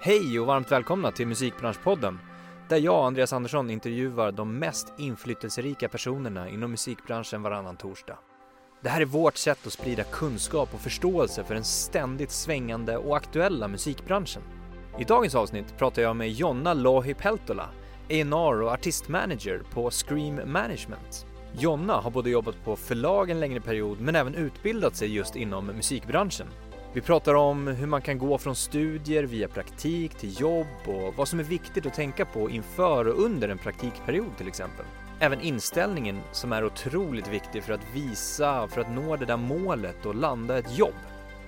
Hej och varmt välkomna till Musikbranschpodden där jag, Andreas Andersson, intervjuar de mest inflytelserika personerna inom musikbranschen varannan torsdag. Det här är vårt sätt att sprida kunskap och förståelse för den ständigt svängande och aktuella musikbranschen. I dagens avsnitt pratar jag med Jonna Lohi Peltola, A&R och artistmanager på Scream Management. Jonna har både jobbat på förlag en längre period men även utbildat sig just inom musikbranschen. Vi pratar om hur man kan gå från studier via praktik till jobb och vad som är viktigt att tänka på inför och under en praktikperiod till exempel. Även inställningen som är otroligt viktig för att visa, för att nå det där målet och landa ett jobb.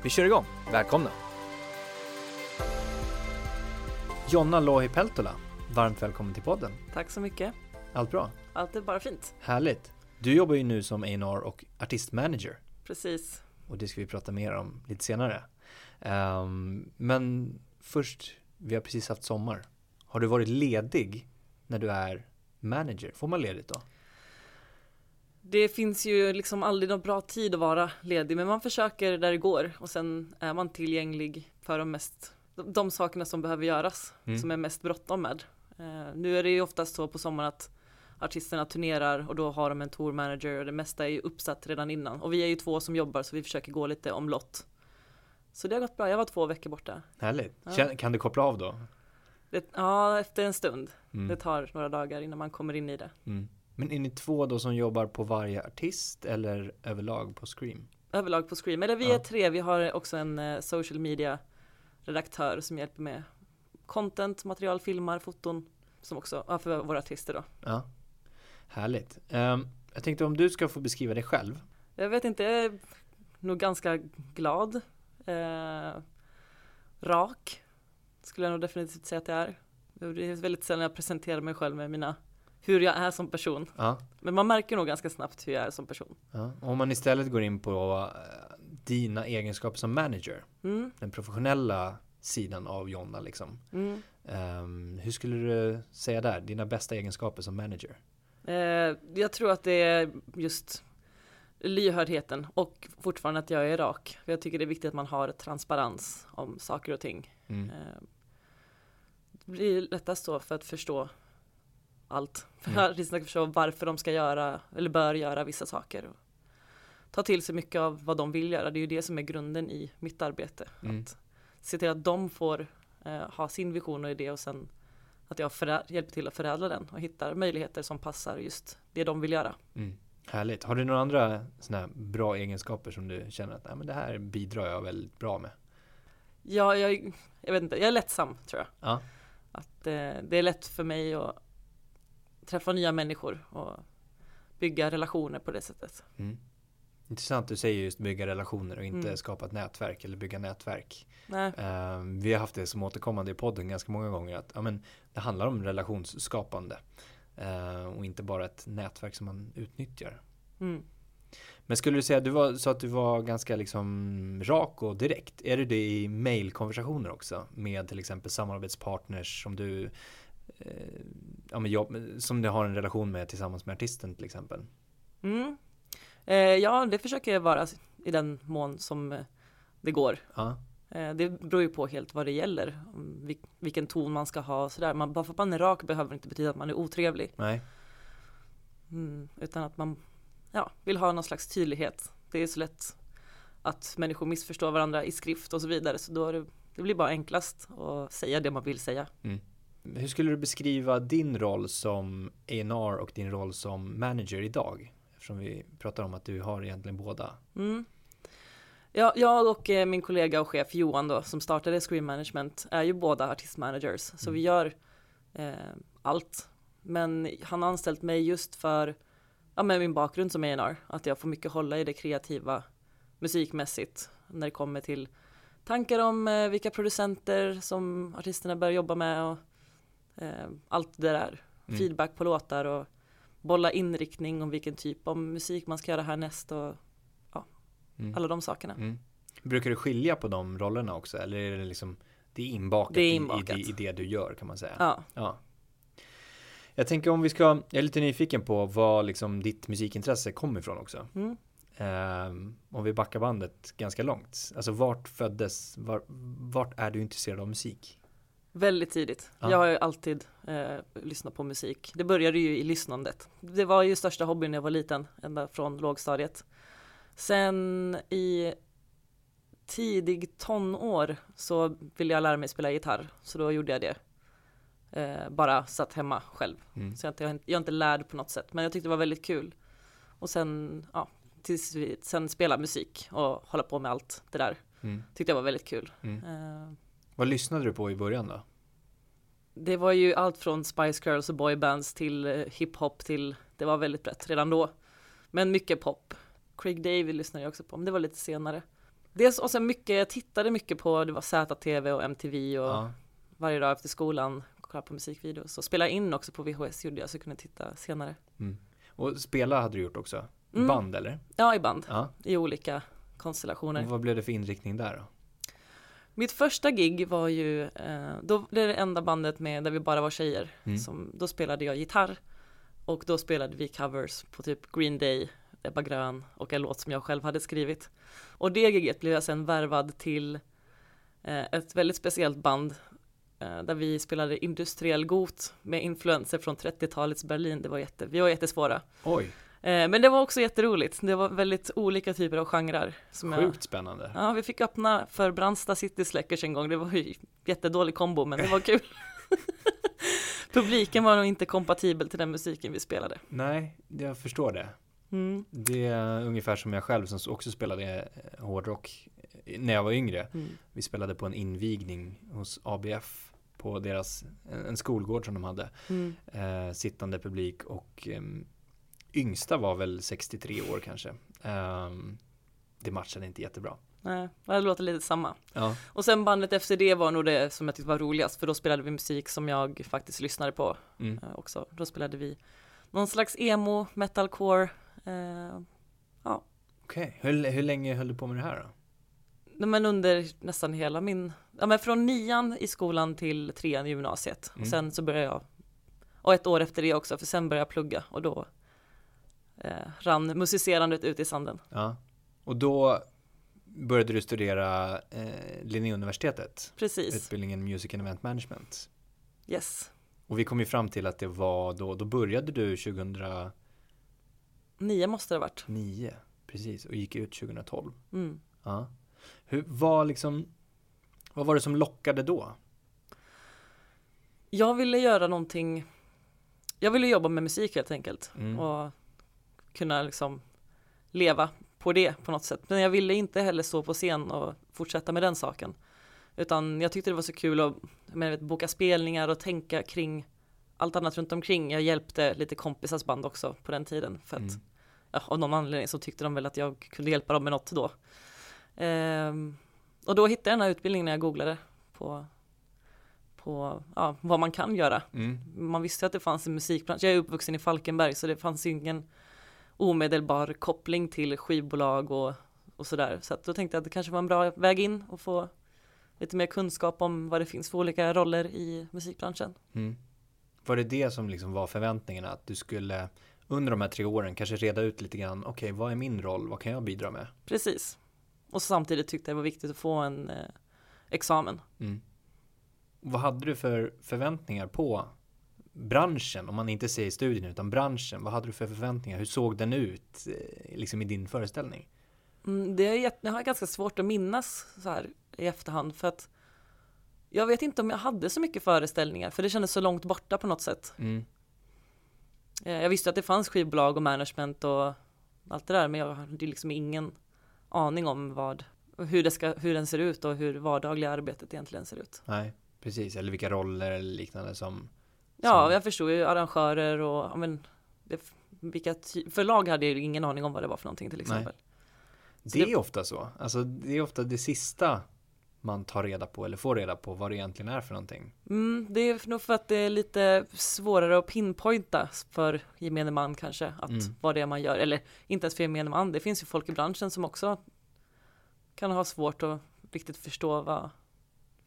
Vi kör igång, välkomna! Jonna Lohi Peltola, varmt välkommen till podden. Tack så mycket. Allt bra? Allt är bara fint. Härligt. Du jobbar ju nu som A&R och artistmanager Precis. Och det ska vi prata mer om lite senare. Ehm, men först, vi har precis haft sommar. Har du varit ledig när du är manager? Får man ledigt då? Det finns ju liksom aldrig någon bra tid att vara ledig, men man försöker där det går och sen är man tillgänglig för de mest, de, sakerna som behöver göras, Mm. som är mest bråttom med. Eh, nu är det ju oftast så på sommaren att artisterna turnerar och då har de en tour manager och det mesta är ju uppsatt redan innan. Och vi är ju två som jobbar så vi försöker gå lite omlott. Så det har gått bra, jag var två veckor borta. Härligt. Ja. Kan du koppla av då? Det, ja, efter en stund. Mm. Det tar några dagar innan man kommer in i det. Mm. Men är ni två då som jobbar på varje artist eller överlag på Scream? överlag på Scream. Eller vi Ja. är tre, vi har också en eh, social media redaktör som hjälper med content, material, filmar, foton som också, ja, för våra artister då. Ja. Härligt. Ehm, jag tänkte om du ska få beskriva dig själv. Jag vet inte, jag är nog ganska glad. Eh, rak skulle jag nog definitivt säga att jag är. Det är väldigt sällan jag presenterar mig själv med mina, hur jag är som person. Ja. Men man märker nog ganska snabbt hur jag är som person. ja. Om man istället går in på eh, dina egenskaper som manager, Mm, den professionella sidan av Jonna liksom. mm. Ehm, hur skulle du säga där, dina bästa egenskaper som manager? Eh, jag tror att det är just lyhördheten och fortfarande att jag är rak. För jag tycker det är viktigt att man har transparens om saker och ting. Mm. Eh, det blir lättast så för att förstå allt. För Mm. att artisterna ska förstå varför de ska göra eller bör göra vissa saker. Och ta till sig mycket av vad de vill göra. Det är ju det som är grunden i mitt arbete. Mm. Att se till att de får eh, ha sin vision och idé och sen att jag hjälper till att förädla den och hittar möjligheter som passar just det de vill göra. Mm. Härligt. Har du några andra här bra egenskaper som du känner att Nej, men det här bidrar jag väldigt bra med? Ja, jag, jag vet inte, jag är lättsam tror jag. Ja. Att eh, det är lätt för mig att träffa nya människor och bygga relationer på det sättet. Mm. Intressant, du säger just bygga relationer och inte Mm. skapa ett nätverk eller bygga nätverk. Ehm, vi har haft det som återkommande i podden ganska många gånger att ja, men, det handlar om relationsskapande Ehm, och inte bara ett nätverk som man utnyttjar. mm. Men skulle du säga att du var, så att du var ganska liksom rak och direkt? Är du det i mailkonversationer också med till exempel samarbetspartners som du eh, ja, men jobb, som du har en relation med tillsammans med artisten till exempel? Mm. Eh, ja, det försöker jag vara i den mån som eh, det går. Ja, Eh, det beror ju på helt vad det gäller, vil- vilken ton man ska ha och sådär. Man, bara för att man är rak behöver inte betyda att man är otrevlig. nej, Mm, utan att man ja, vill ha någon slags tydlighet. Det är så lätt att människor missförstår varandra i skrift och så vidare. Så då det, det blir bara enklast att säga det man vill säga. Hur skulle du beskriva din roll som A&R och din roll som manager idag? Eftersom vi pratar om att du har egentligen båda. Mm. Ja, jag och eh, min kollega och chef Johan då, som startade Screen Management, är ju båda artistmanagers. Så Mm. vi gör eh, allt. Men han har anställt mig just för, ja med min bakgrund som A&R att jag får mycket hålla i det kreativa musikmässigt när det kommer till tankar om eh, vilka producenter som artisterna bör jobba med och eh, allt det där. Mm. Feedback på låtar och bolla inriktning om vilken typ av musik man ska göra härnäst och Mm. alla de sakerna. Mm. Brukar du skilja på de rollerna också? Eller är det liksom det är inbakat, Det är i- inbakat. I, i, det du gör kan man säga? Ja, Ja. Jag tänker om vi ska, jag är lite nyfiken på vad liksom ditt musikintresse kommer ifrån också. mm. Ehm, om vi backar bandet ganska långt. Alltså vart föddes, var, vart är du intresserad av musik? Väldigt tidigt. Ja. Jag har ju alltid eh, lyssnat på musik. Det började ju i lyssnandet. Det var ju största hobbyn när jag var liten, ända från lågstadiet. Sen i tidig tonår så ville jag lära mig spela gitarr, så då gjorde jag det. Eh, bara satt hemma själv. Mm. Så jag, inte, jag är inte lärd på något sätt, men jag tyckte det var väldigt kul. Och sen, ja, tills vi, sen spela musik och hålla på med allt det där. Mm. Tyckte jag var väldigt kul. Mm. Eh, Vad lyssnade du på i början då? det var ju allt från Spice Girls och boybands till eh, hiphop till, det var väldigt brett redan då. Men mycket pop. Craig David lyssnade jag också på, men det var lite senare. Dels, och sen mycket, jag tittade mycket på, det var ZTV och MTV och Ja. varje dag efter skolan kollade på musikvideos. Och spela in också på VHS gjorde jag så jag kunde titta senare. Mm. Och spela hade du gjort också? Mm. Band eller? Ja, i band, Ja. i olika konstellationer. Och vad blev det för inriktning där då? Mitt första gig var ju, eh, då det är det enda bandet med där vi bara var tjejer. Mm. Som, då spelade jag gitarr och då spelade vi covers på typ Green Day, Ebba Grön och en låt som jag själv hade skrivit. Och det giget blev jag sen värvad till eh, ett väldigt speciellt band eh, där vi spelade industriell got med influenser från 30-talets Berlin. Det var jätte, vi var jättesvåra. Oj, men det var också jätteroligt. Det var väldigt olika typer av genrer. Som jag, sjukt spännande. Ja, vi fick öppna för Brandsta City Släckers en gång. Det var ju jättedålig kombo, men det var kul. Publiken var nog inte kompatibel till den musiken vi spelade. Nej, jag förstår det. Mm. Det är ungefär som jag själv som också spelade eh, hårdrock eh, när jag var yngre. Mm. Vi spelade på en invigning hos ABF på deras, en skolgård som de hade. Mm. Eh, sittande publik och ehm, yngsta var väl 63 år kanske. Ehm, det matchade inte jättebra. Nej, det låter lite samma. Ja. Och sen bandet det var nog det som jag tyckte var roligast, för då spelade vi musik som jag faktiskt lyssnade på Mm. eh, också. Då spelade vi någon slags emo, metalcore. Eh, Okej, hur, hur länge höll du på med det här då? nej, men under nästan hela min, ja men från nian i skolan till trean i gymnasiet. Mm. Och sen så började jag, och ett år efter det också, för sen började jag plugga och då rann musicerandet ut i sanden. Ja. Och då började du studera eh, Linnéuniversitetet, Precis, utbildningen Music and Event Management. yes. Och vi kom ju fram till att det var då, då började du 2009, Nio måste det ha varit. precis, och gick ut 2012. Mm. Ja. Hur, vad liksom, vad var det som lockade då? Jag ville göra någonting, jag ville jobba med musik helt enkelt Mm. och kunna liksom leva på det på något sätt. Men jag ville inte heller stå på scen och fortsätta med den saken. Utan jag tyckte det var så kul att menar, vet, boka spelningar och tänka kring allt annat runt omkring. Jag hjälpte lite kompisars band också på den tiden för att Mm. ja, av någon anledning så tyckte de väl att jag kunde hjälpa dem med något då. Ehm, och då hittade jag den här utbildningen när jag googlade på, på ja, vad man kan göra. Mm. Man visste att det fanns en musikbransch. Jag är uppvuxen i Falkenberg så det fanns ju ingen omedelbar koppling till skivbolag och, och sådär. Så att då tänkte jag att det kanske var en bra väg in och få lite mer kunskap om vad det finns för olika roller i musikbranschen. Mm. Var det det som liksom var förväntningarna? Att du skulle under de här tre åren kanske reda ut lite grann, okej vad är min roll, vad kan jag bidra med? Precis. Och samtidigt tyckte jag det var viktigt att få en eh, examen. Mm. Vad hade du för förväntningar på branschen, om man inte säger studien utan branschen, vad hade du för förväntningar? Hur såg den ut eh, liksom i din föreställning? Mm, det, är, det har jag ganska svårt att minnas så här i efterhand för att jag vet inte om jag hade så mycket föreställningar för det kändes så långt borta på något sätt. Mm. Eh, Jag visste att det fanns skivbolag och management och allt det där men jag hade liksom ingen aning om vad hur, det ska, hur den ser ut och hur vardagliga arbetet egentligen ser ut. Nej, precis, eller vilka roller eller liknande som Ja, jag förstod ju arrangörer och men, det, vilka förlag hade jag ju ingen aning om vad det var för någonting till exempel. Det det- är ofta så. Alltså det är ofta det sista man tar reda på eller får reda på vad det egentligen är för någonting. Mm, det är nog för att det är lite svårare att pinpointa för gemene man kanske att Mm. vad det är man gör. Eller inte ens för gemene man, det finns ju folk i branschen som också kan ha svårt att riktigt förstå vad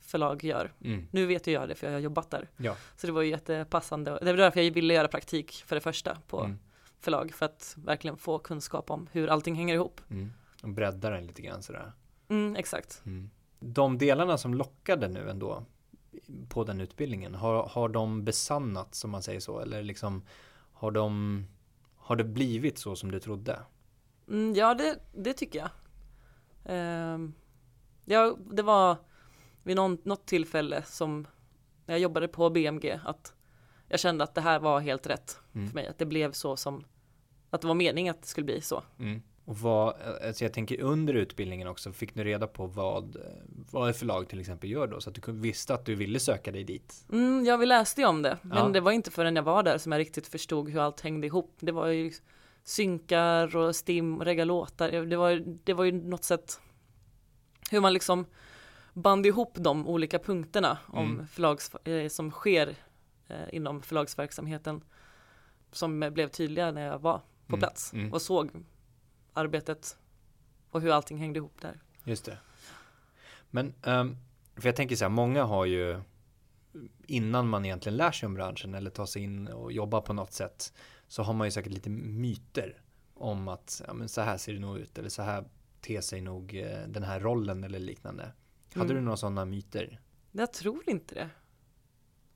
förlag gör. Mm. Nu vet jag det för jag har jobbat där. Ja. Så det var ju jättepassande. Det var därför jag ville göra praktik för det första på Mm. förlag för att verkligen få kunskap om hur allting hänger ihop. Mm. Och breddar den lite grann sådär. Mm, exakt. Mm. De delarna som lockade nu ändå, på den utbildningen? Har, har de besannat som man säger så? Eller liksom har de har det blivit så som du trodde? Mm, ja, det, det tycker jag. Uh, ja, det var vid någon, något tillfälle som när jag jobbade på BMG att jag kände att det här var helt rätt mm. för mig. Att det blev så som att det var meningen att det skulle bli så. Mm. Och vad, alltså jag tänker under utbildningen också, fick du reda på vad, vad ett förlag till exempel gör då? Så att du visste att du ville söka dig dit? Mm, ja, vi läste ju om det, men ja. det var inte förrän jag var där som jag riktigt förstod hur allt hängde ihop. Det var ju synkar och stim och regga låtar. Det var, det var ju något sätt hur man liksom band ihop de olika punkterna om mm. förlags, eh, som sker eh, inom förlagsverksamheten som blev tydliga när jag var på mm. plats mm. och såg arbetet och hur allting hängde ihop där. Just det. Men, um, för jag tänker så här, många har ju innan man egentligen lär sig om branschen eller tar sig in och jobbar på något sätt så har man ju säkert lite myter om att ja, men så här ser det nog ut eller så här ter sig nog eh, den här rollen eller liknande. Hade mm. du några sådana myter? Jag tror inte det.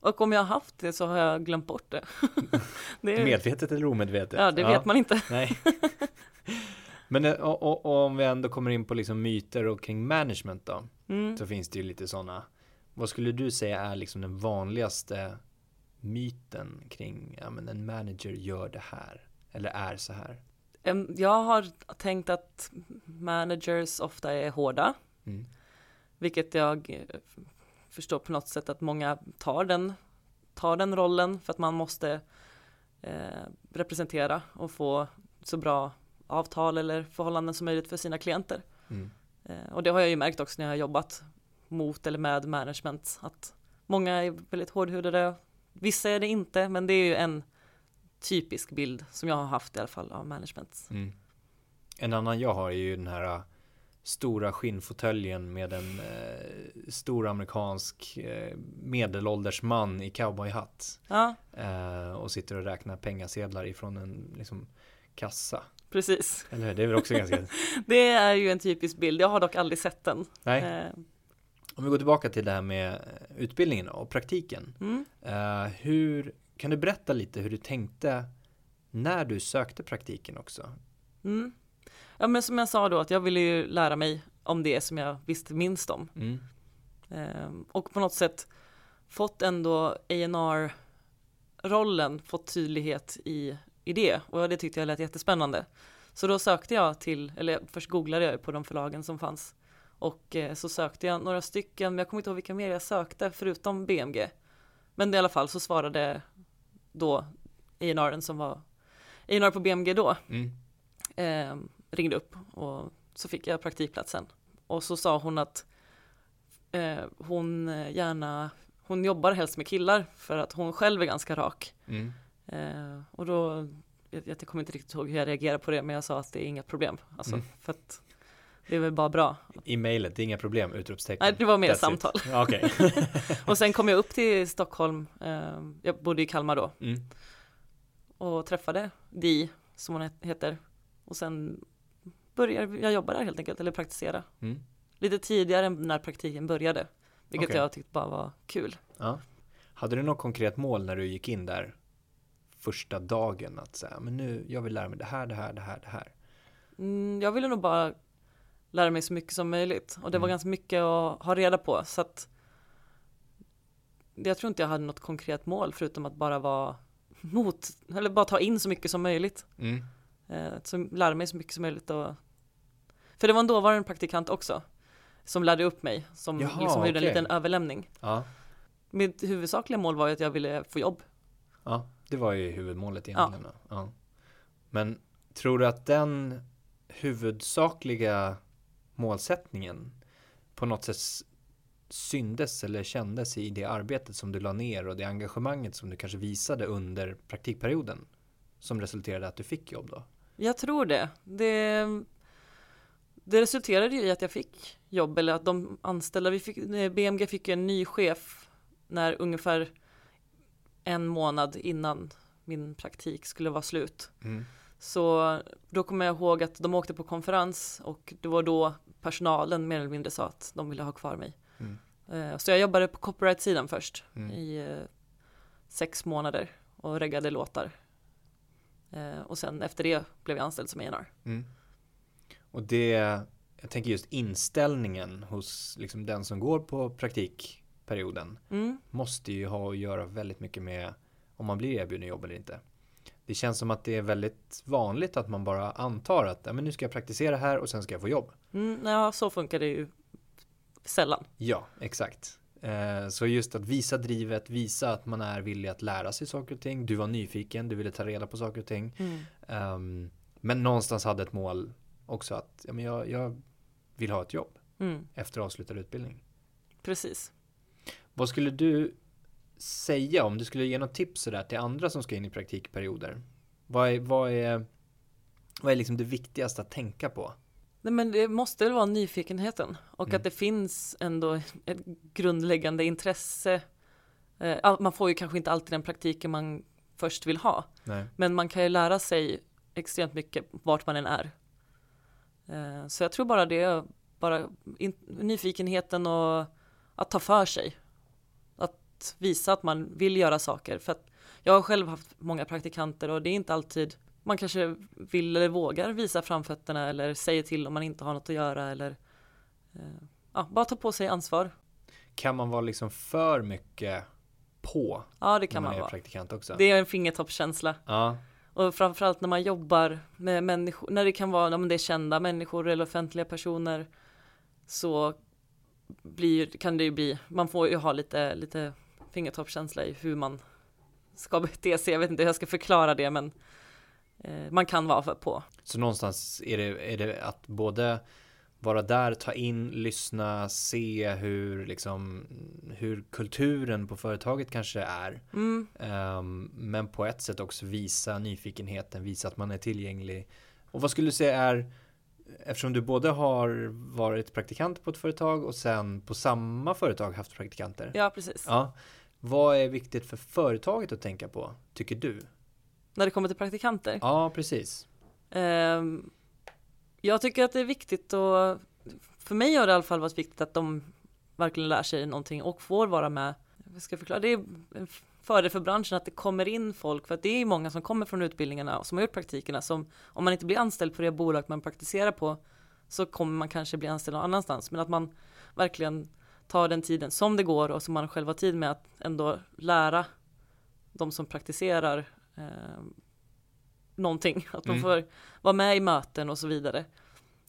Och om jag har haft det så har jag glömt bort det. det är... Medvetet eller omedvetet? Ja, det ja. vet man inte. Nej. Men och, eh, och, och, om vi ändå kommer in på liksom myter och kring management då. Mm. Så finns det ju lite sådana. Vad skulle du säga är liksom den vanligaste myten kring ja, men en manager gör det här eller är så här? Jag har tänkt att managers ofta är hårda. Mm. Vilket jag eh, förstår på något sätt att många tar den, tar den rollen för att man måste eh, representera och få så bra avtal eller förhållanden som möjligt för sina klienter. Mm. Eh, och det har jag ju märkt också när jag har jobbat mot eller med management att många är väldigt hårdhudade. Vissa är det inte, men det är ju en typisk bild som jag har haft i alla fall av management. Mm. En annan jag har är ju den här stora skinnfåtöljen med en eh, stor amerikansk eh, medelålders man i cowboyhatt. Ja. Eh, och sitter och räknar pengasedlar ifrån en liksom, kassa. Precis. Eller hur? Det är väl också ganska... det är ju en typisk bild. Jag har dock aldrig sett den. Nej. Eh. Om vi går tillbaka till det här med eh, utbildningen och praktiken. Mm. Eh, hur, kan du berätta lite hur du tänkte när du sökte praktiken också? Mm. Ja men som jag sa då att jag ville ju lära mig om det som jag visste minst om. Mm. Ehm, och på något sätt fått ändå A&R rollen fått tydlighet i, i det och det tyckte jag lät jättespännande. Så då sökte jag till, eller först googlade jag på de förlagen som fanns och eh, så sökte jag några stycken, men jag kommer inte ihåg vilka mer jag sökte förutom BMG. Men i alla fall så svarade då A&R som var A&R på BMG då. Mm. Eh, ringde upp och så fick jag praktikplatsen. Och så sa hon att eh, hon gärna, hon jobbar helst med killar för att hon själv är ganska rak. Mm. Eh, och då, jag, jag kommer inte riktigt ihåg hur jag reagerade på det, men jag sa att det är inga problem. Alltså, mm. för att det är väl bara bra. I mejlet, det är inga problem, utropstecken. Nej, det var mer That's samtal. Okay. och sen kom jag upp till Stockholm, eh, jag bodde i Kalmar då. Mm. Och träffade Di, som hon heter. Och sen började jag jobba där helt enkelt, eller praktisera. Mm. Lite tidigare än när praktiken började. Vilket okay. jag tyckte bara var kul. Ja. Hade du något konkret mål när du gick in där första dagen? Att säga, men nu, jag vill lära mig det här, det här, det här, det här. Mm, jag ville nog bara lära mig så mycket som möjligt. Och det mm. var ganska mycket att ha reda på. Så att jag tror inte jag hade något konkret mål förutom att bara vara mot, eller bara ta in så mycket som möjligt. Mm. Eh, så lära mig så mycket som möjligt och för det var en dåvarande praktikant också som lärde upp mig, som Jaha, liksom gjorde okay. en liten överlämning. Ja. Mitt huvudsakliga mål var ju att jag ville få jobb. Ja, det var ju huvudmålet egentligen. Ja. ja. Men tror du att den huvudsakliga målsättningen på något sätt syndes eller kändes i det arbetet som du la ner och det engagemanget som du kanske visade under praktikperioden som resulterade att du fick jobb då? Jag tror det. det det resulterade ju i att jag fick jobb eller att de anställda, vi fick, BMG fick en ny chef när ungefär en månad innan min praktik skulle vara slut. Mm. Så då kommer jag ihåg att de åkte på konferens och det var då personalen mer eller mindre sa att de ville ha kvar mig. Mm. Eh, så jag jobbade på copyright-sidan först Mm. i eh, sex månader och reggade låtar. Eh, och sen efter det blev jag anställd som A&R. Mm. Och det, jag tänker just inställningen hos liksom den som går på praktikperioden Mm. måste ju ha att göra väldigt mycket med om man blir erbjuden jobb eller inte. Det känns som att det är väldigt vanligt att man bara antar att ja, men nu ska jag praktisera här och sen ska jag få jobb. Mm, ja, så funkar det ju sällan. Ja, exakt. Eh, Så just att visa drivet, visa att man är villig att lära sig saker och ting. Du var nyfiken, du ville ta reda på saker och ting. Ehm, Men någonstans hade ett mål också att ja, men jag, jag vill ha ett jobb Mm, efter avslutad utbildning. precis. Vad skulle du säga om du skulle ge något tips sådär till andra som ska in i praktikperioder? Vad är, vad är, vad är liksom det viktigaste att tänka på? Nej, men det måste väl vara nyfikenheten och Mm. att det finns ändå ett grundläggande intresse. Eh, Man får ju kanske inte alltid den praktiken man först vill ha, Nej. men man kan ju lära sig extremt mycket vart man än är. Eh, Så jag tror bara det, bara in, nyfikenheten och att ta för sig. Att visa att man vill göra saker. För att jag har själv haft många praktikanter och det är inte alltid man kanske vill eller vågar visa framfötterna eller säger till om man inte har något att göra eller eh, ja, bara ta på sig ansvar. Kan man vara liksom för mycket på Ja, det kan man man vara. praktikant också? Det är en fingertoppskänsla. Ja, och framförallt när man jobbar med människor, när det kan vara, om det är kända människor eller offentliga personer så blir, kan det ju bli, man får ju ha lite, lite fingertoppskänsla i hur man ska bete sig. Jag vet inte hur jag ska förklara det men eh, man kan vara på. så någonstans är det, är det att både vara där, ta in, lyssna, se hur liksom hur kulturen på företaget kanske är. Mm, Ehm, men på ett sätt också visa nyfikenheten, visa att man är tillgänglig. Och vad skulle du säga är, eftersom du både har varit praktikant på ett företag och sen på samma företag haft praktikanter. ja, precis. Ja. Vad är viktigt för företaget att tänka på, tycker du? När det kommer till praktikanter. Ja, precis. Ehm, jag tycker att det är viktigt och för mig har det i alla fall varit viktigt att de verkligen lär sig någonting och får vara med. Jag ska förklara, det är en fördel för branschen att det kommer in folk för att det är många som kommer från utbildningarna och som har gjort praktikerna som om man inte blir anställd på det bolag man praktiserar på så kommer man kanske bli anställd någon annanstans men att man verkligen tar den tiden som det går och som man själv har tid med att ändå lära de som praktiserar eh, någonting. Att de Mm. får vara med i möten och så vidare.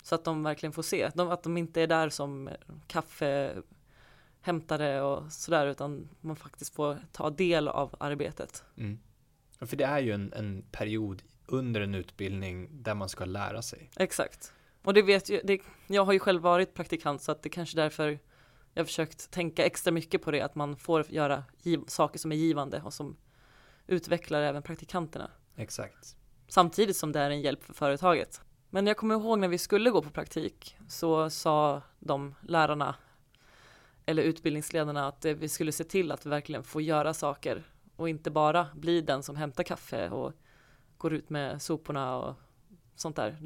Så att de verkligen får se. De, att de inte är där som kaffehämtare och sådär utan man faktiskt får ta del av arbetet. Mm. För det är ju en, en period under en utbildning där man ska lära sig. Exakt. Och det vet ju, det, jag har ju själv varit praktikant så att det kanske därför jag har försökt tänka extra mycket på det att man får göra giv, saker som är givande och som utvecklar även praktikanterna. Exakt. Samtidigt som det är en hjälp för företaget. Men jag kommer ihåg när vi skulle gå på praktik så sa de lärarna eller utbildningsledarna att vi skulle se till att vi verkligen får göra saker och inte bara bli den som hämtar kaffe och går ut med soporna och sånt där.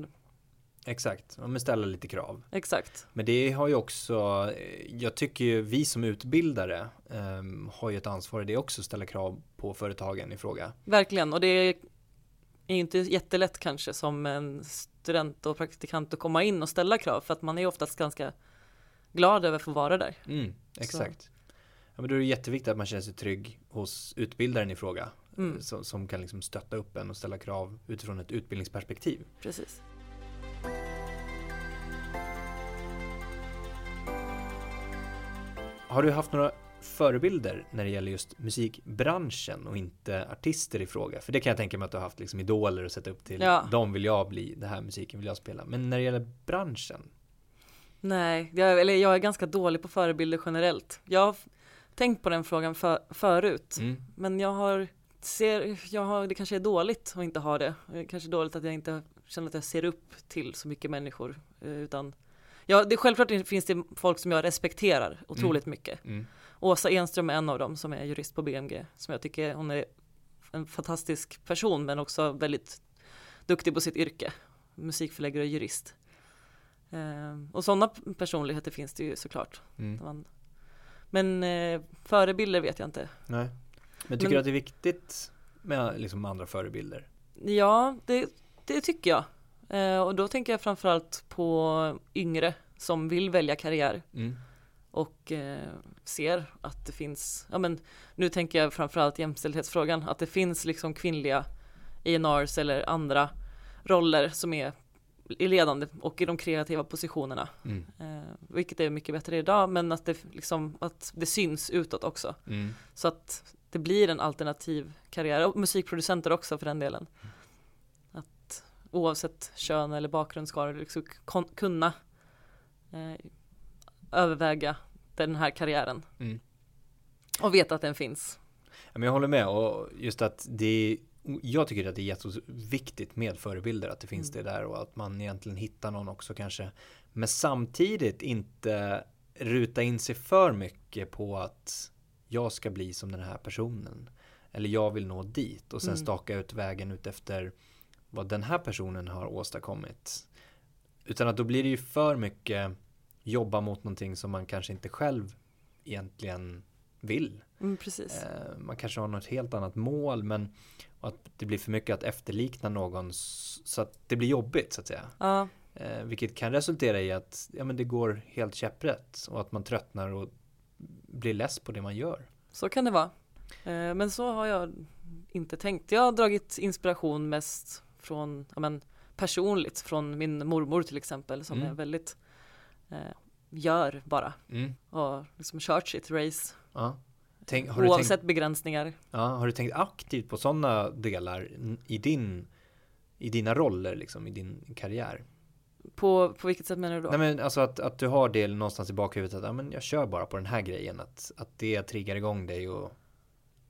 Exakt, ja, men ställa lite krav. Exakt. Men det har ju också, jag tycker ju vi som utbildare ehm, har ju ett ansvar i det också, ställa krav på företagen i fråga. Verkligen. Och det är inte jättelätt kanske som en student och praktikant att komma in och ställa krav för att man är oftast ganska glad över att få vara där. Mm, exakt. Ja, men då är det jätteviktigt att man känner sig trygg hos utbildaren i fråga. Mm, Som, som kan liksom stötta upp en och ställa krav utifrån ett utbildningsperspektiv. precis. Har du haft några förebilder när det gäller just musikbranschen och inte artister i fråga? För det kan jag tänka mig att du har haft liksom idoler att sätta upp till. Ja. De vill jag bli, det här musiken vill jag spela. Men när det gäller branschen? Nej, jag, eller jag är ganska dålig på förebilder generellt. Jag har tänkt på den frågan för, förut, Mm. men jag har, ser, jag har, det kanske är dåligt att inte ha det. Det är kanske dåligt att jag inte känner att jag ser upp till så mycket människor, eh, utan Ja, det, självklart finns det folk som jag respekterar otroligt mycket. Mm. Åsa Enström är en av dem som är jurist på BMG, som jag tycker hon är en fantastisk person, men också väldigt duktig på sitt yrke, musikförläggare och jurist. Eh, och sådana personligheter finns det ju såklart. Mm. Men eh, förebilder vet jag inte. Nej. Men tycker Men- du att det är viktigt med liksom andra förebilder? Ja, det, det tycker jag. Eh, och då tänker jag framförallt på yngre som vill välja karriär Mm. Och eh, ser att det finns, ja men nu tänker jag framförallt jämställdhetsfrågan, att det finns liksom kvinnliga ENRs eller andra roller som är i ledande och i de kreativa positionerna. Mm. Eh, vilket är mycket bättre idag, men att det liksom, att det syns utåt också. Mm. Så att det blir en alternativ karriär, och musikproducenter också för den delen. Att oavsett kön eller bakgrund ska du liksom kunna eh, överväga den här karriären. Mm. Och veta att den finns. Ja, men jag håller med och just att det jag tycker att det är jätteviktigt med förebilder att det finns Mm. det där och att man egentligen hittar någon också kanske. Men samtidigt inte ruta in sig för mycket på att jag ska bli som den här personen. Eller jag vill nå dit och sen Mm. staka ut vägen ut efter vad den här personen har åstadkommit. Utan att då blir det ju för mycket jobba mot någonting som man kanske inte själv egentligen vill. Mm. Eh, man kanske har något helt annat mål men att det blir för mycket att efterlikna någon så att det blir jobbigt så att säga. Ja, Eh, vilket kan resultera i att ja, men det går helt käpprätt och att man tröttnar och blir less på det man gör. så kan det vara. Eh, men så har jag inte tänkt. Jag har dragit inspiration mest från, ja men personligt, från min mormor till exempel som Mm. är väldigt eh, gör bara Mm. och liksom kört sitt race Ja. Tänk, har, oavsett tänkt, begränsningar. ja, har du tänkt aktivt på sådana delar i, din, i dina roller liksom, i din karriär? På, på vilket sätt menar du då? Nej men alltså att, att du har det någonstans i bakhuvudet att ja, men jag kör bara på den här grejen att, att det triggar igång dig och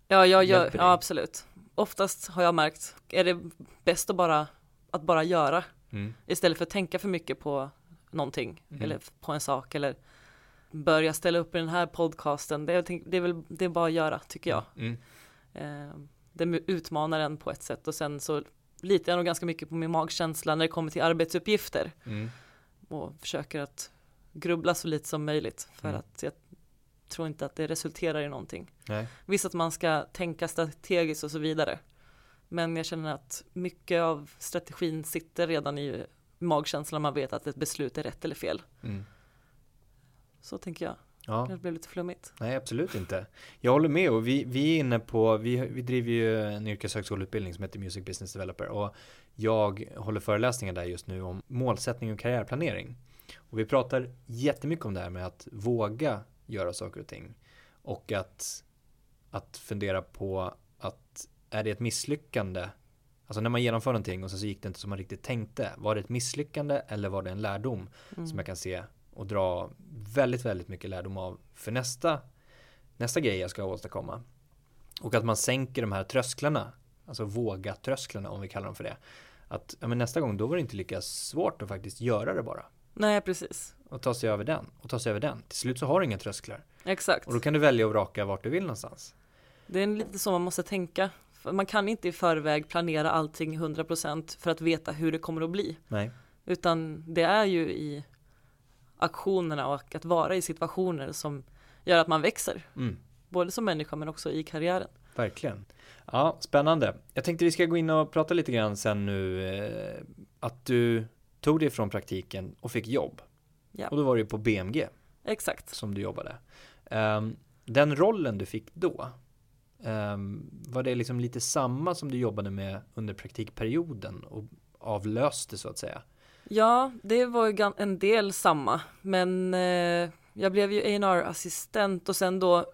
ja, jag gör, ja, absolut. Oftast har jag märkt, är det bäst att bara, att bara göra mm, istället för att tänka för mycket på någonting Mm. eller på en sak eller börja ställa upp i den här podcasten. Det är, det är väl, det är bara att göra tycker jag. mm, Eh, det utmanar en på ett sätt och sen så litar jag nog ganska mycket på min magkänsla när det kommer till arbetsuppgifter mm, och försöker att grubbla så lite som möjligt för Mm. att jag tror inte att det resulterar i någonting. nej, Visst att man ska tänka strategiskt och så vidare. Men jag känner att mycket av strategin sitter redan i magkänslan. Man vet att ett beslut är rätt eller fel. mm. Så tänker jag. Ja, Det blev lite flummigt. nej absolut inte. Jag håller med och vi, vi är inne på, vi, vi driver ju en yrkeshögskoleutbildning som heter Music Business Developer och jag håller föreläsningar där just nu om målsättning och karriärplanering. Och vi pratar jättemycket om det här med att våga göra saker och ting och att, att fundera på att är det ett misslyckande Alltså när man genomför någonting och sen så gick det inte som man riktigt tänkte. Var det ett misslyckande eller var det en lärdom? Mm. som jag kan se och dra väldigt, väldigt mycket lärdom av för nästa, nästa grej jag ska åstadkomma. Och att man sänker de här trösklarna, alltså våga trösklarna om vi kallar dem för det. Att ja, men nästa gång då var det inte lika svårt att faktiskt göra det bara. Nej, precis. Och ta sig över den och ta sig över den. Till slut så har du inga trösklar. Exakt. Och då kan du välja och vraka vart du vill någonstans. Det är lite så man måste tänka. Man kan inte i förväg planera allting 100% för att veta hur det kommer att bli. Nej. Utan det är ju i aktionerna och att vara i situationer som gör att man växer. Mm. Både som människa men också i karriären. Verkligen. Ja, spännande. Jag tänkte vi ska gå in och prata lite grann sen nu. Eh, att du tog dig från praktiken och fick jobb. Ja. Och då var det ju på BMG Exakt. som du jobbade. Ehm, den rollen du fick då, ehm, var det liksom lite samma som du jobbade med under praktikperioden och avlöste så att säga? Ja, det var ju en del samma. Men eh, jag blev ju A&R assistent och sen då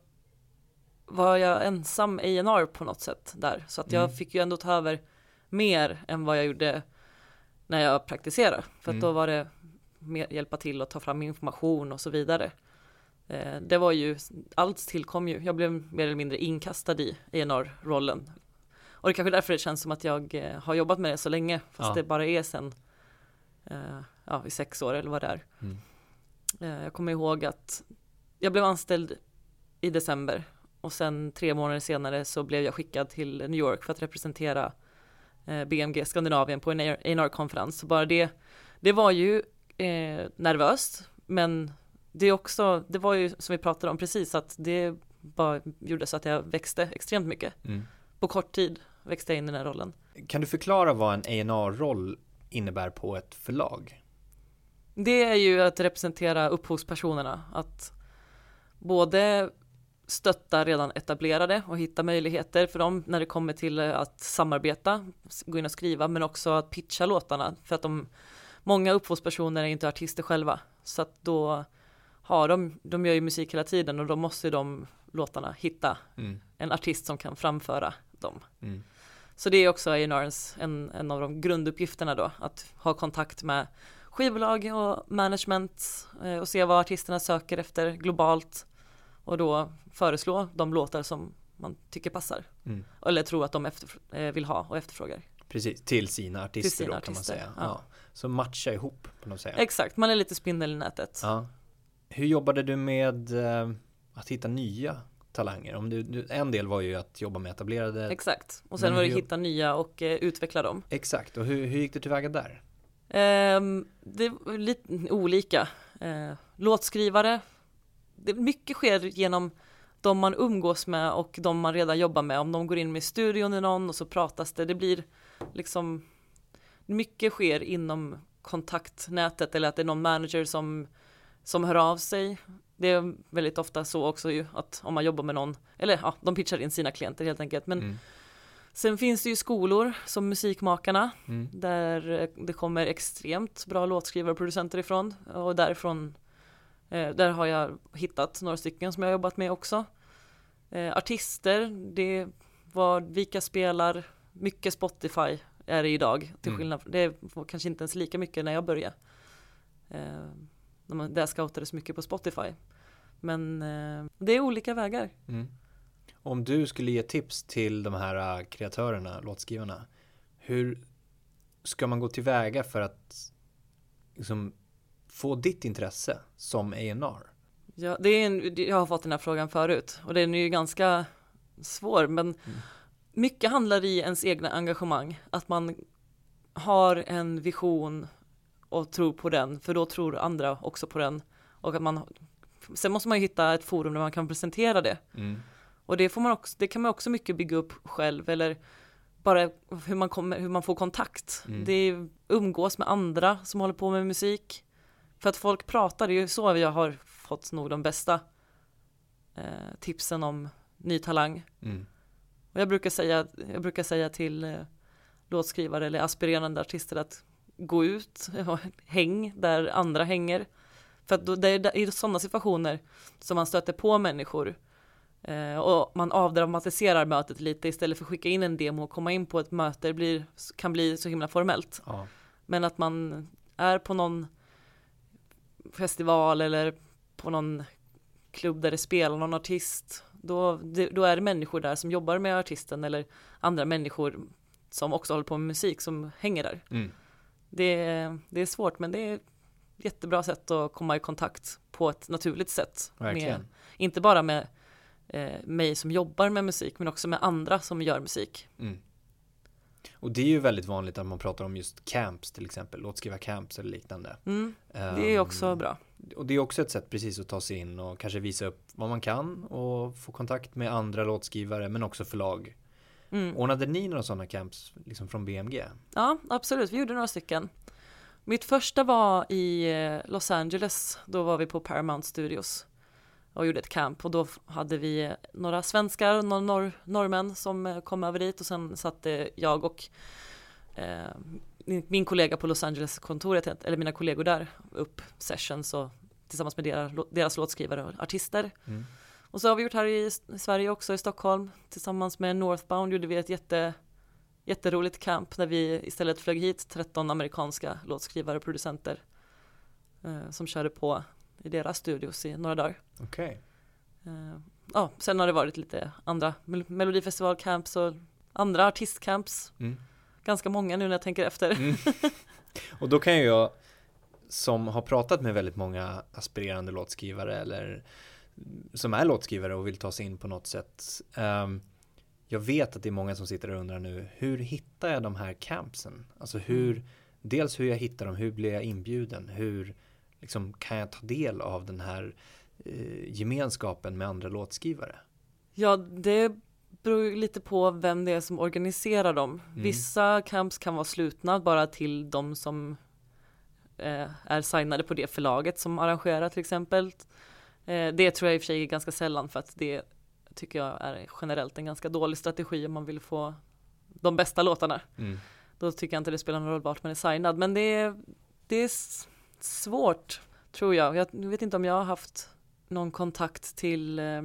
var jag ensam A&R på något sätt där. Så att jag Mm. fick ju ändå ta över mer än vad jag gjorde när jag praktiserade. För att Mm. då var det mer hjälpa till att ta fram information och så vidare. Eh, det var ju, allt tillkom ju, jag blev mer eller mindre inkastad i A&R-rollen. Och det är kanske därför det känns som att jag eh, har jobbat med det så länge, fast Ja. det bara är sen eh, ja, i sex år eller vad det är. Mm. Jag kommer ihåg att jag blev anställd i december och sen tre månader senare så blev jag skickad till New York för att representera BMG Skandinavien på en A&R-konferens. Så bara det, det var ju eh, nervöst, men det är också, det var ju som vi pratade om precis att det bara gjorde så att jag växte extremt mycket. Mm. På kort tid växte jag in i den här rollen. Kan du förklara vad en A&R-roll innebär på ett förlag? Det är ju att representera upphovspersonerna, att både stötta redan etablerade och hitta möjligheter för dem när det kommer till att samarbeta, gå in och skriva, men också att pitcha låtarna för att de många upphovspersoner är inte artister själva så att då har de, de gör ju musik hela tiden och då måste de låtarna hitta Mm. en artist som kan framföra dem. Mm. Så det är också A&R's en, en av de grunduppgifterna då, att ha kontakt med skivbolag och management eh, och se vad artisterna söker efter globalt och då föreslå de låtar som man tycker passar Mm. eller tror att de efter, eh, vill ha och efterfrågar. Precis, till sina artister sina då kan man artister, säga. Ja. ja. Så matcha ihop på något sätt. Exakt, man är lite spindel i nätet. Ja. Hur jobbade du med eh, att hitta nya talanger? Om du, du, en del var ju att jobba med etablerade. Exakt, och sen var det hitta nya och eh, utveckla dem. Exakt, och hur, hur gick du tillväga där? Ehm, det var lite olika. Eh, låtskrivare, det, mycket sker genom de man umgås med och de man redan jobbar med. Om de går in med i studion i någon och så pratas det. Det blir liksom mycket sker inom kontaktnätet eller att det är någon manager som, som hör av sig. Det är väldigt ofta så också ju att om man jobbar med någon, eller ja, de pitchar in sina klienter helt enkelt. Men Mm. sen finns det ju skolor som Musikmakarna Mm. där eh, det kommer extremt bra låtskrivare och producenter ifrån och därifrån eh, där har jag hittat några stycken som jag har jobbat med också. Eh, artister, det var vilka spelar, mycket Spotify är det idag till Mm. skillnad, det var kanske inte ens lika mycket när jag började. Eh, när man, där scoutades mycket på Spotify. Men eh, det är olika vägar. Mm. Om du skulle ge tips till de här äh, kreatörerna, låtskrivarna, hur ska man gå tillväga för att liksom, få ditt intresse som A&R? Ja, det är en, jag har fått den här frågan förut och den är ju ganska svår men mycket handlar i ens egna engagemang. Att man har en vision och tror på den för då tror andra också på den. Och att man, sen måste man ju hitta ett forum där man kan presentera det. Mm. Och det, får man också, det kan man också mycket bygga upp själv eller bara hur man, kommer, hur man får kontakt. Mm. Det är umgås med andra som håller på med musik. För att folk pratar, det är ju så jag har fått nog de bästa eh, tipsen om ny talang. Mm. Och jag brukar säga, jag brukar säga till eh, låtskrivare eller aspirerande artister att gå ut och häng där andra hänger. För att då, det är i sådana situationer som man stöter på människor eh, och man avdramatiserar mötet lite istället för att skicka in en demo och komma in på ett möte det blir, kan bli så himla formellt. Ja. Men att man är på någon festival eller på någon klubb där det spelar någon artist. Då, då är det människor där som jobbar med artisten eller andra människor som också håller på med musik som hänger där. Mm. Det, är- det är svårt men det är ett jättebra sätt att komma i kontakt på ett naturligt sätt. Med, inte bara med eh, mig som jobbar med musik men också med andra som gör musik. Mm. Och det är ju väldigt vanligt att man pratar om just camps till exempel, låtskriva camps eller liknande. Mm, det är också Ehm, bra. Och det är också ett sätt precis att ta sig in och kanske visa upp vad man kan och få kontakt med andra låtskrivare men också förlag. Mm. Ordnade ni några sådana camps liksom från BMG? Ja, absolut. Vi gjorde några stycken. Mitt första var i eh, Los Angeles. Då var vi på Paramount Studios och gjorde ett camp och då hade vi eh, några svenskar och några norr, norrmän som eh, kom över dit och sen satte jag och eh, min, kollega på Los Angeles-kontoret, eller mina kollegor där, upp sessions och tillsammans med deras, deras låtskrivare och artister. Mm. Och så har vi gjort här i Sverige också, i Stockholm. Tillsammans med Northbound gjorde vi ett jätte, jätteroligt camp där vi istället flög hit 13 amerikanska låtskrivare och producenter eh, som körde på i deras studios i några dagar. Okej. Eh, ja, sen har det varit lite andra Mel- Melodifestivalcamps och andra artistcamps. Mm. Ganska många nu när jag tänker efter. Mm. Och då kan ju jag som har pratat med väldigt många aspirerande låtskrivare eller som är låtskrivare och vill ta sig in på något sätt. ehm, jag vet att det är många som sitter och undrar nu, hur hittar jag de här campsen? Alltså hur, dels hur jag hittar dem, hur blir jag inbjuden, hur liksom, kan jag ta del av den här eh, gemenskapen med andra låtskrivare? Ja, det beror lite på vem det är som organiserar dem. Mm. Vissa camps kan vara slutna bara till de som eh, är signade på det förlaget som arrangerar till exempel. Eh, det tror jag i och för sig är ganska sällan för att det tycker jag är generellt en ganska dålig strategi om man vill få de bästa låtarna. Mm. Då tycker jag inte det spelar någon roll vart man är signad. Men det är, det är svårt tror jag. Jag vet inte om jag har haft någon kontakt till eh,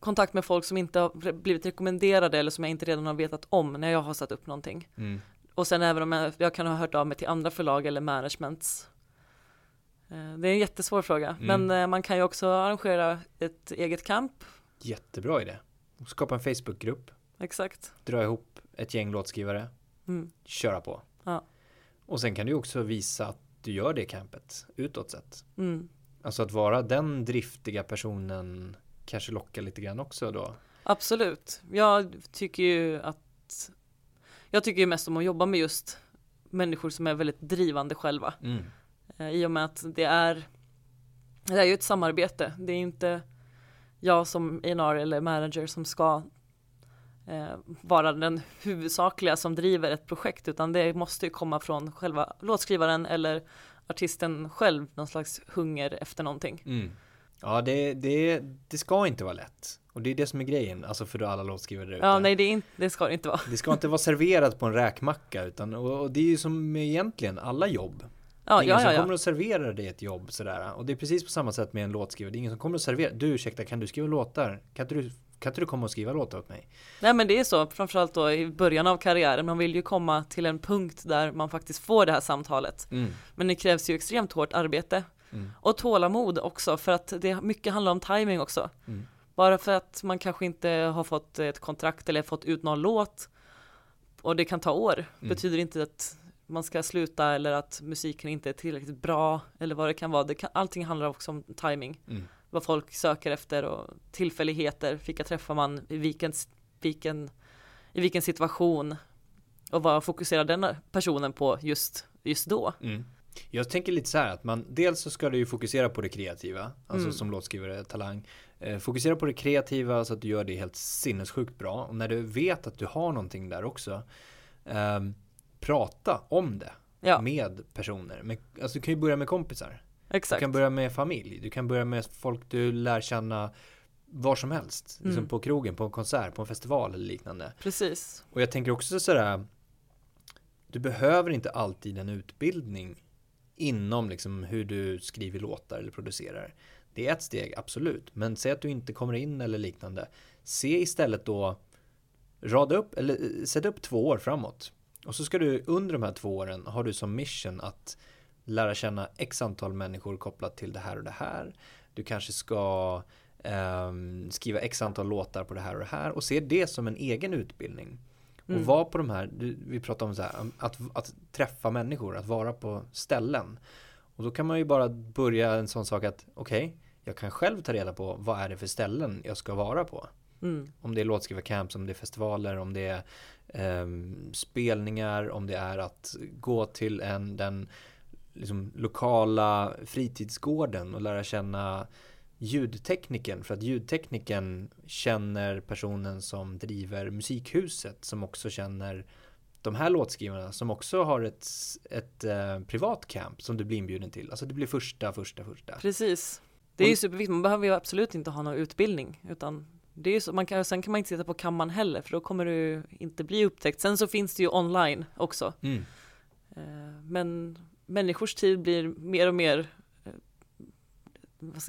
kontakt med folk som inte har blivit rekommenderade eller som jag inte redan har vetat om när jag har satt upp någonting. Mm. Och sen även om jag, jag kan ha hört av mig till andra förlag eller managements. Eh, Det är en jättesvår fråga, Mm. men eh, man kan ju också arrangera ett eget camp. Jättebra idé. Skapa en Facebookgrupp, Exakt. dra ihop ett gäng låtskrivare, Mm. köra på. Ja. Och sen kan du också visa att du gör det campet utåt sett. Mm. Alltså att vara den driftiga personen kanske lockar lite grann också då. Absolut. Jag tycker ju att jag tycker ju mest om att jobba med just människor som är väldigt drivande själva. Mm. Eh, I och med att det är det är ju ett samarbete. Det är inte jag som A&R eller manager som ska eh, vara den huvudsakliga som driver ett projekt utan det måste ju komma från själva låtskrivaren eller artisten själv någon slags hunger efter någonting. Mm. Ja, det, det, det ska inte vara lätt. Och det är det som är grejen, alltså för alla låtskrivare där ute. Ja, nej det, inte, det ska det inte vara. Det ska inte vara serverat på en räkmacka, utan och, och det är ju som egentligen alla jobb. Ja, ingen ja, som ja, kommer ja. att servera dig ett jobb sådär. Och det är precis på samma sätt med en låtskrivare. Det är ingen som kommer att servera. Du, ursäkta, kan du skriva låtar? Kan du, kan inte du komma och skriva låtar åt mig? Nej men det är så, framförallt då i början av karriären. Man vill ju komma till en punkt där man faktiskt får det här samtalet. Mm. Men det krävs ju extremt hårt arbete. Mm. Och tålamod också, för att det mycket handlar om timing också. Mm. Bara för att man kanske inte har fått ett kontrakt eller fått ut någon låt och det kan ta år, Mm. betyder inte att man ska sluta eller att musiken inte är tillräckligt bra eller vad det kan vara. Det kan, allting handlar också om timing. Mm. Vad folk söker efter och tillfälligheter, vilka träffar man, i vilken, vilken, i vilken situation och vad fokuserar den personen på just, just då. Mm. Jag tänker lite så här att man dels så ska du ju fokusera på det kreativa, alltså Mm. som låtskrivare, talang. Eh, fokusera på det kreativa så att du gör det helt sinnessjukt bra. Och när du vet att du har någonting där också, ehm, prata om det Ja, med personer. Men, alltså du kan ju börja med kompisar. Du exakt. kan börja med familj. Du kan börja med folk du lär känna var som helst. Liksom Mm. på krogen, på en konsert, på en festival eller liknande. Precis. Och jag tänker också sådär, du behöver inte alltid en utbildning inom liksom hur du skriver låtar eller producerar. Det är ett steg, absolut. Men säg att du inte kommer in eller liknande. Se istället då, rada upp, eller eh, sätt upp två år framåt. Och så ska du under de här två åren, har du som mission att lära känna x antal människor kopplat till det här och det här. Du kanske ska ehm, skriva x antal låtar på det här och det här och se det som en egen utbildning. Mm. Och vara på de här, vi pratar om så här, att, att träffa människor, att vara på ställen. Och då kan man ju bara börja en sån sak att okej, jag kan själv ta reda på vad är det för ställen jag ska vara på. Mm. Om det är låtskrivarcamps, om det är festivaler, om det är ehm, spelningar, om det är att gå till en, den liksom, lokala fritidsgården och lära känna ljudtekniken för att ljudtekniken känner personen som driver musikhuset som också känner de här låtskrivarna som också har ett, ett eh, privat camp som du blir inbjuden till. Alltså det blir första, första, första. Precis. Det är ju superviktigt, man behöver ju absolut inte ha någon utbildning utan det är ju så, man kan, sen kan man inte sitta på kammaren heller för då kommer du inte bli upptäckt. Sen så finns det ju online också. Mm. Eh, Men människors tid blir mer och mer eh,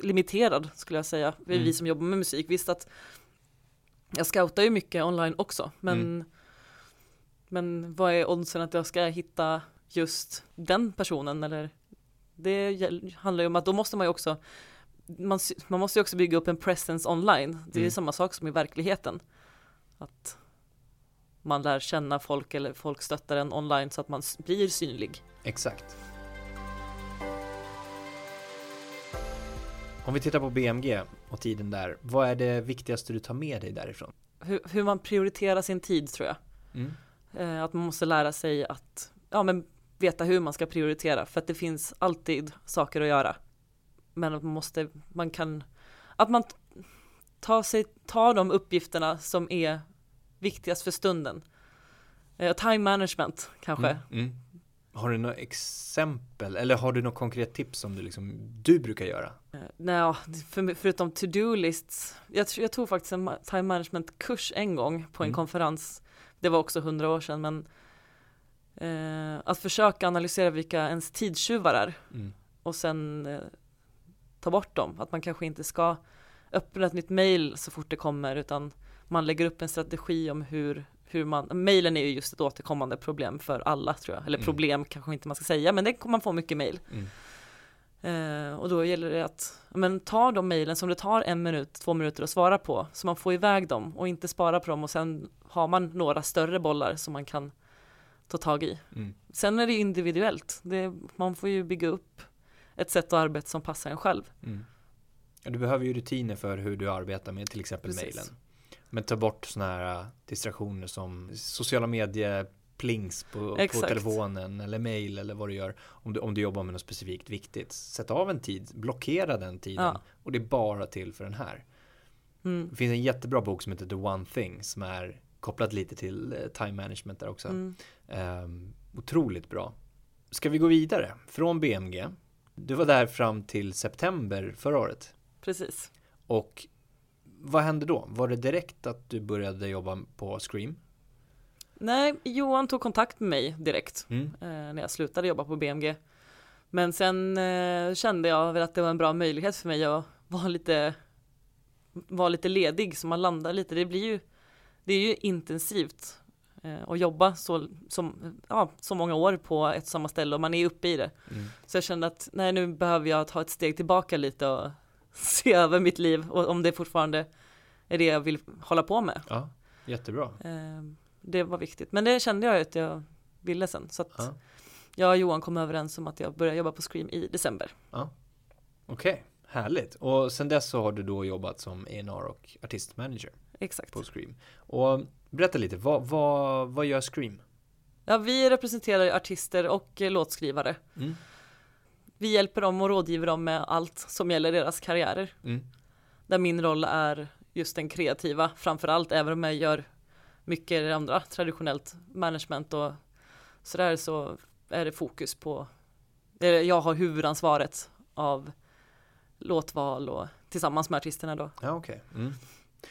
limiterad skulle jag säga. Vi, Mm. vi som jobbar med musik. Visst att jag scoutar ju mycket online också men Mm. men vad är oddsen att jag ska hitta just den personen eller det handlar ju om att då måste man ju också man, man måste ju också bygga upp en presence online. Det är Mm. samma sak som i verkligheten. Att man lär känna folk eller folk stöttar en online så att man blir synlig. Exakt. Om vi tittar på BMG och tiden där, vad är det viktigaste du tar med dig därifrån? Hur, hur man prioriterar sin tid tror jag. Mm. Eh, att man måste lära sig att ja, men veta hur man ska prioritera för att det finns alltid saker att göra. Men att man måste, man kan, att man tar sig, tar de uppgifterna som är viktigast för stunden. Eh, time management kanske. Mm, mm. Har du några exempel eller har du något konkret tips som du, liksom, du brukar göra? Uh, Nej, för, förutom to-do lists. Jag, jag, tog faktiskt en time management kurs en gång på en mm. konferens. Det var också hundra år sedan men uh, att försöka analysera vilka ens tidstjuvar är mm. och sen uh, ta bort dem. Att man kanske inte ska öppna ett nytt mail så fort det kommer utan man lägger upp en strategi om hur hur man, mailen är ju just ett återkommande problem för alla tror jag, eller mm. problem kanske inte man ska säga, men det kommer man få mycket mail. Mm. Eh, och då gäller det att, men ta de mailen som det tar en minut, två minuter att svara på, så man får iväg dem och inte spara på dem och sen har man några större bollar som man kan ta tag i. Mm. Sen är det individuellt, det, man får ju bygga upp ett sätt att arbeta som passar en själv. Mm. Du behöver ju rutiner för hur du arbetar med till exempel Precis. mailen. Men ta bort sådana här äh, distraktioner som sociala medier plings på, på, telefonen eller mail eller vad du gör om du, om du jobbar med något specifikt viktigt. Sätt av en tid, blockera den tiden ja. och det är bara till för den här. Mm. Det finns en jättebra bok som heter The One Thing som är kopplat lite till eh, time management där också. Mm. Um, otroligt bra. Ska vi gå vidare från BMG? Du var där fram till september förra året. Precis. Och vad hände då? Var det direkt att du började jobba på Scream? Nej, Johan tog kontakt med mig direkt mm. eh, när jag slutade jobba på BMG. Men sen eh, kände jag väl att det var en bra möjlighet för mig att vara lite, vara lite ledig så man landar lite. Det blir ju, det är ju intensivt eh, att jobba så, som, ja, så många år på ett och samma ställe och man är uppe i det. Mm. Så jag kände att nej, nu behöver jag ta ett steg tillbaka lite och se över mitt liv och om det fortfarande är det jag vill hålla på med. Ja, jättebra. Ehm, det var viktigt, men det kände jag att jag ville sen. Så att ja. jag och Johan kom överens om att jag börjar jobba på Scream i december. Ja. Okej, okay. härligt. Och sen dess så har du då jobbat som A&R och artistmanager. Exakt. På Scream. Och berätta lite, vad, vad, vad gör Scream? Ja, vi representerar artister och låtskrivare. Mm. Vi hjälper dem och rådgiver dem med allt som gäller deras karriärer. Mm. Där min roll är just den kreativa framförallt, även om jag gör mycket andra traditionellt management och sådär så är det fokus på, jag har huvudansvaret av låtval och tillsammans med artisterna då. Ja, okej. Okay. Mm.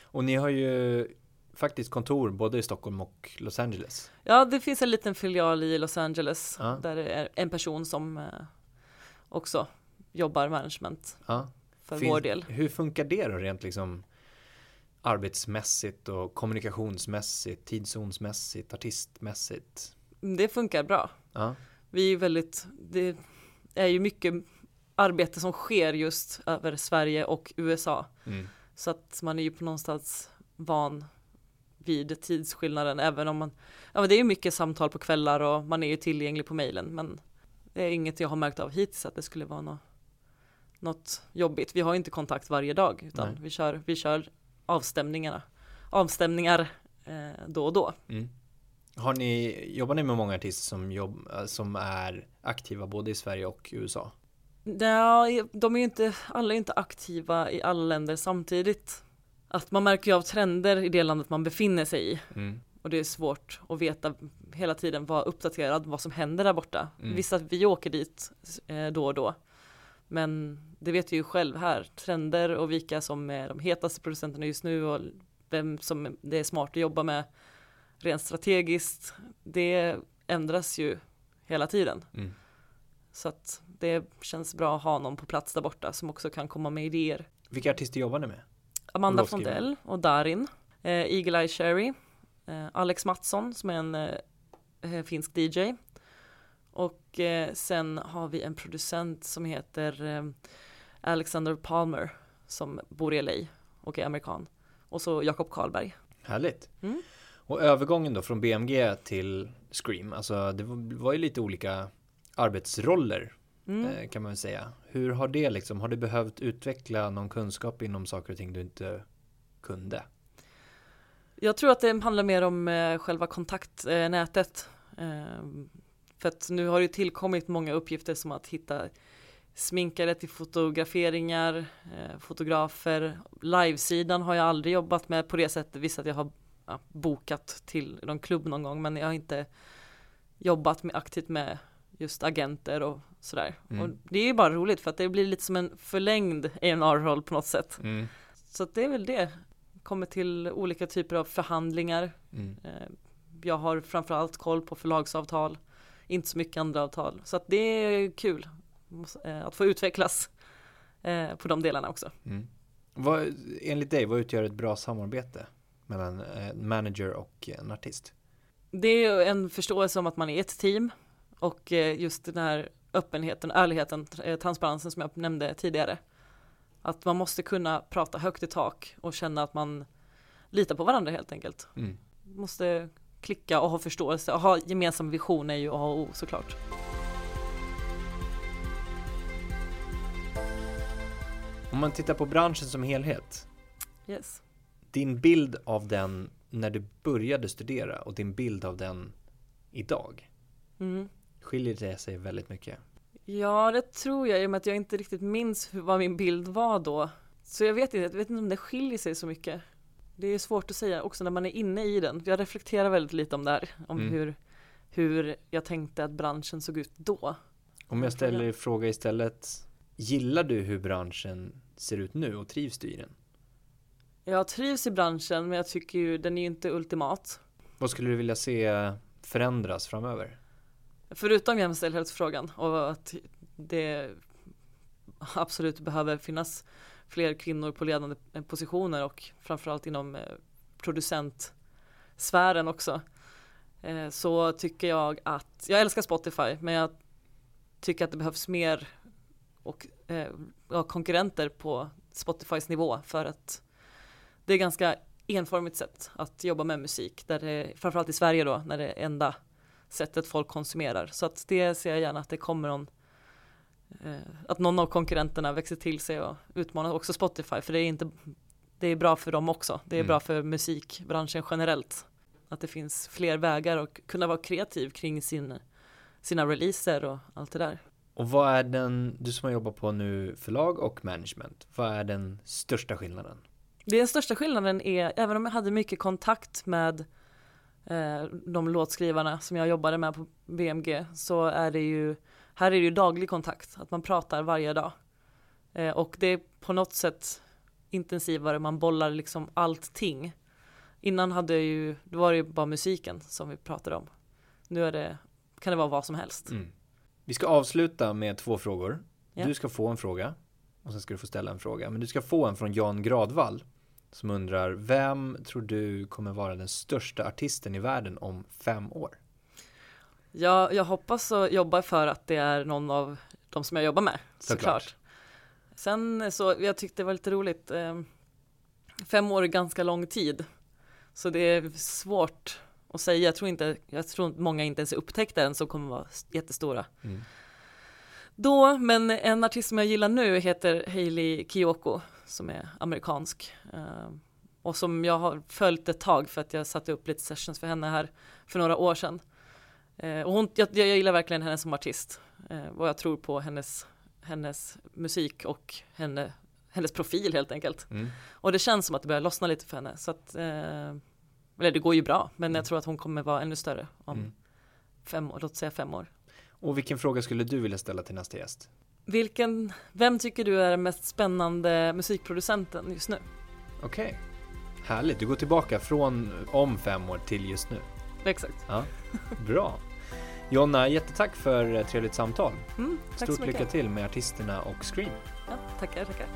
Och ni har ju faktiskt kontor både i Stockholm och Los Angeles. Ja, det finns en liten filial i Los Angeles ja. där det är en person som eh, också jobbar management ja. för Finns, vår del. Hur funkar det då rent liksom arbetsmässigt och kommunikationsmässigt, tidszonsmässigt, artistmässigt? Det funkar bra. Ja. Vi är väldigt, det är ju mycket arbete som sker just över Sverige och USA. Mm. Så att man är ju på någonstans van vid tidsskillnaden även om man, ja men det är ju mycket samtal på kvällar och man är ju tillgänglig på mejlen men det är inget jag har märkt av hittills att det skulle vara något, något jobbigt. Vi har inte kontakt varje dag utan vi kör, vi kör avstämningarna, avstämningar eh, då och då. Mm. Har ni, jobbar ni med många artister som, jobb, som är aktiva både i Sverige och USA? Ja, de är ju inte, alla är inte aktiva i alla länder samtidigt. Att man märker ju av trender i det landet man befinner sig i. Mm. Och det är svårt att veta hela tiden, vara uppdaterad vad som händer där borta. Mm. Visst att vi åker dit eh, då och då. Men det vet vi ju själv här, trender och vilka som är de hetaste producenterna just nu och vem som det är smart att jobba med rent strategiskt. Det ändras ju hela tiden. Mm. Så att det känns bra att ha någon på plats där borta som också kan komma med idéer. Vilka artister jobbar ni med? Amanda Fondell och Darin, eh, Eagle Eye Cherry, eh, Alex Mattsson som är en eh, eh finsk DJ. Och eh, sen har vi en producent som heter eh, Alexander Palmer som bor i LA och är amerikan. Och så Jakob Karlberg. Härligt. Mm. Och övergången då från BMG till Scream, alltså det var ju lite olika arbetsroller mm. Eh, kan man säga. Hur har det liksom, har du behövt utveckla någon kunskap inom saker och ting du inte kunde? Jag tror att det handlar mer om eh, själva kontaktnätet. Eh, för att nu har det tillkommit många uppgifter som att hitta sminkare till fotograferingar, fotografer. Livesidan har jag aldrig jobbat med på det sättet, visst att jag har bokat till någon klubb någon gång, men jag har inte jobbat med, aktivt med just agenter och sådär. Mm. Och det är ju bara roligt för att det blir lite som en förlängd A&R-roll på något sätt. Mm. Så det är väl det. Kommer till olika typer av förhandlingar. Mm. Eh, Jag har framförallt koll på förlagsavtal, inte så mycket andra avtal. Så det är kul eh, att få utvecklas eh, på de delarna också. Mm. Vad, enligt dig, vad utgör ett bra samarbete mellan en manager och en artist? Det är en förståelse om att man är ett team och just den här öppenheten, ärligheten, eh, transparensen som jag nämnde tidigare. Att man måste kunna prata högt i tak och känna att man litar på varandra helt enkelt. Mm. Måste klicka och ha förståelse och ha gemensam vision är ju A och O såklart. Om man tittar på branschen som helhet, Yes. din bild av den när du började studera och din bild av den idag, Mm. Skiljer det sig väldigt mycket? Ja, det tror jag i och med att jag inte riktigt minns vad min bild var då. Så jag vet inte, jag vet inte om det skiljer sig så mycket. Det är svårt att säga också när man är inne i den. Jag reflekterar väldigt lite om det här, om Mm. hur, hur jag tänkte att branschen såg ut då. Om jag ställer en fråga istället, gillar du hur branschen ser ut nu och trivs du i den? Jag trivs i branschen, men jag tycker ju den är ju inte ultimat. Vad skulle du vilja se förändras framöver? Förutom jämställdhetsfrågan och att det absolut behöver finnas fler kvinnor på ledande positioner och framförallt inom eh, producentsfären också. Eh, så tycker jag att, jag älskar Spotify men jag tycker att det behövs mer och eh, ja, konkurrenter på Spotifys nivå för att det är ganska enformigt sätt att jobba med musik där det, framförallt i Sverige då, när det är enda sättet folk konsumerar. Så att det ser jag gärna att det kommer någon eh, att någon av konkurrenterna växer till sig och utmanar också Spotify för det är inte det är bra för dem också. Det är Mm. bra för musikbranschen generellt. Att det finns fler vägar och kunna vara kreativ kring sin, sina releaser och allt det där. Och vad är den, du som har jobbat på nu förlag och management, vad är den största skillnaden? Den största skillnaden är, även om jag hade mycket kontakt med de låtskrivarna som jag jobbade med på BMG så är det ju, här är det ju daglig kontakt, att man pratar varje dag. Eh, och det är på något sätt intensivare, man bollar liksom allting. Innan hade jag ju, då var det ju bara musiken som vi pratade om. Nu är det, kan det vara vad som helst. Mm. Vi ska avsluta med två frågor. Ja. Du ska få en fråga och sen ska du få ställa en fråga. Men du ska få en från Jan Gradvall som undrar vem tror du kommer vara den största artisten i världen om fem år? Jag, jag hoppas och jobbar för att det är någon av de som jag jobbar med. Såklart. Såklart. Sen så, jag tyckte det var lite roligt. Eh, fem år är ganska lång tid. Så det är svårt att säga. Jag tror inte, jag tror många inte ens upptäckte än som kommer vara jättestora. Mm. Då, men en artist som jag gillar nu heter Hailey Kiyoko som är amerikansk. Eh, och som jag har följt ett tag för att jag satte upp lite sessions för henne här för några år sedan. Eh, och hon, jag, jag gillar verkligen henne som artist. Eh, och jag tror på hennes, hennes musik och henne, hennes profil helt enkelt. Mm. Och det känns som att det börjar lossna lite för henne. Så att, eller det går ju bra, men jag tror att hon kommer vara ännu större om Mm. fem år, låt säga fem år. Och vilken fråga skulle du vilja ställa till nästa gäst? Vilken, vem tycker du är den mest spännande musikproducenten just nu? Okej, härligt. Du går tillbaka från om fem år till just nu. Exakt. Ja, bra. Jonna, jättetack för ett trevligt samtal. Mm, Stort lycka till med artisterna och Scream. Ja, tackar, tackar.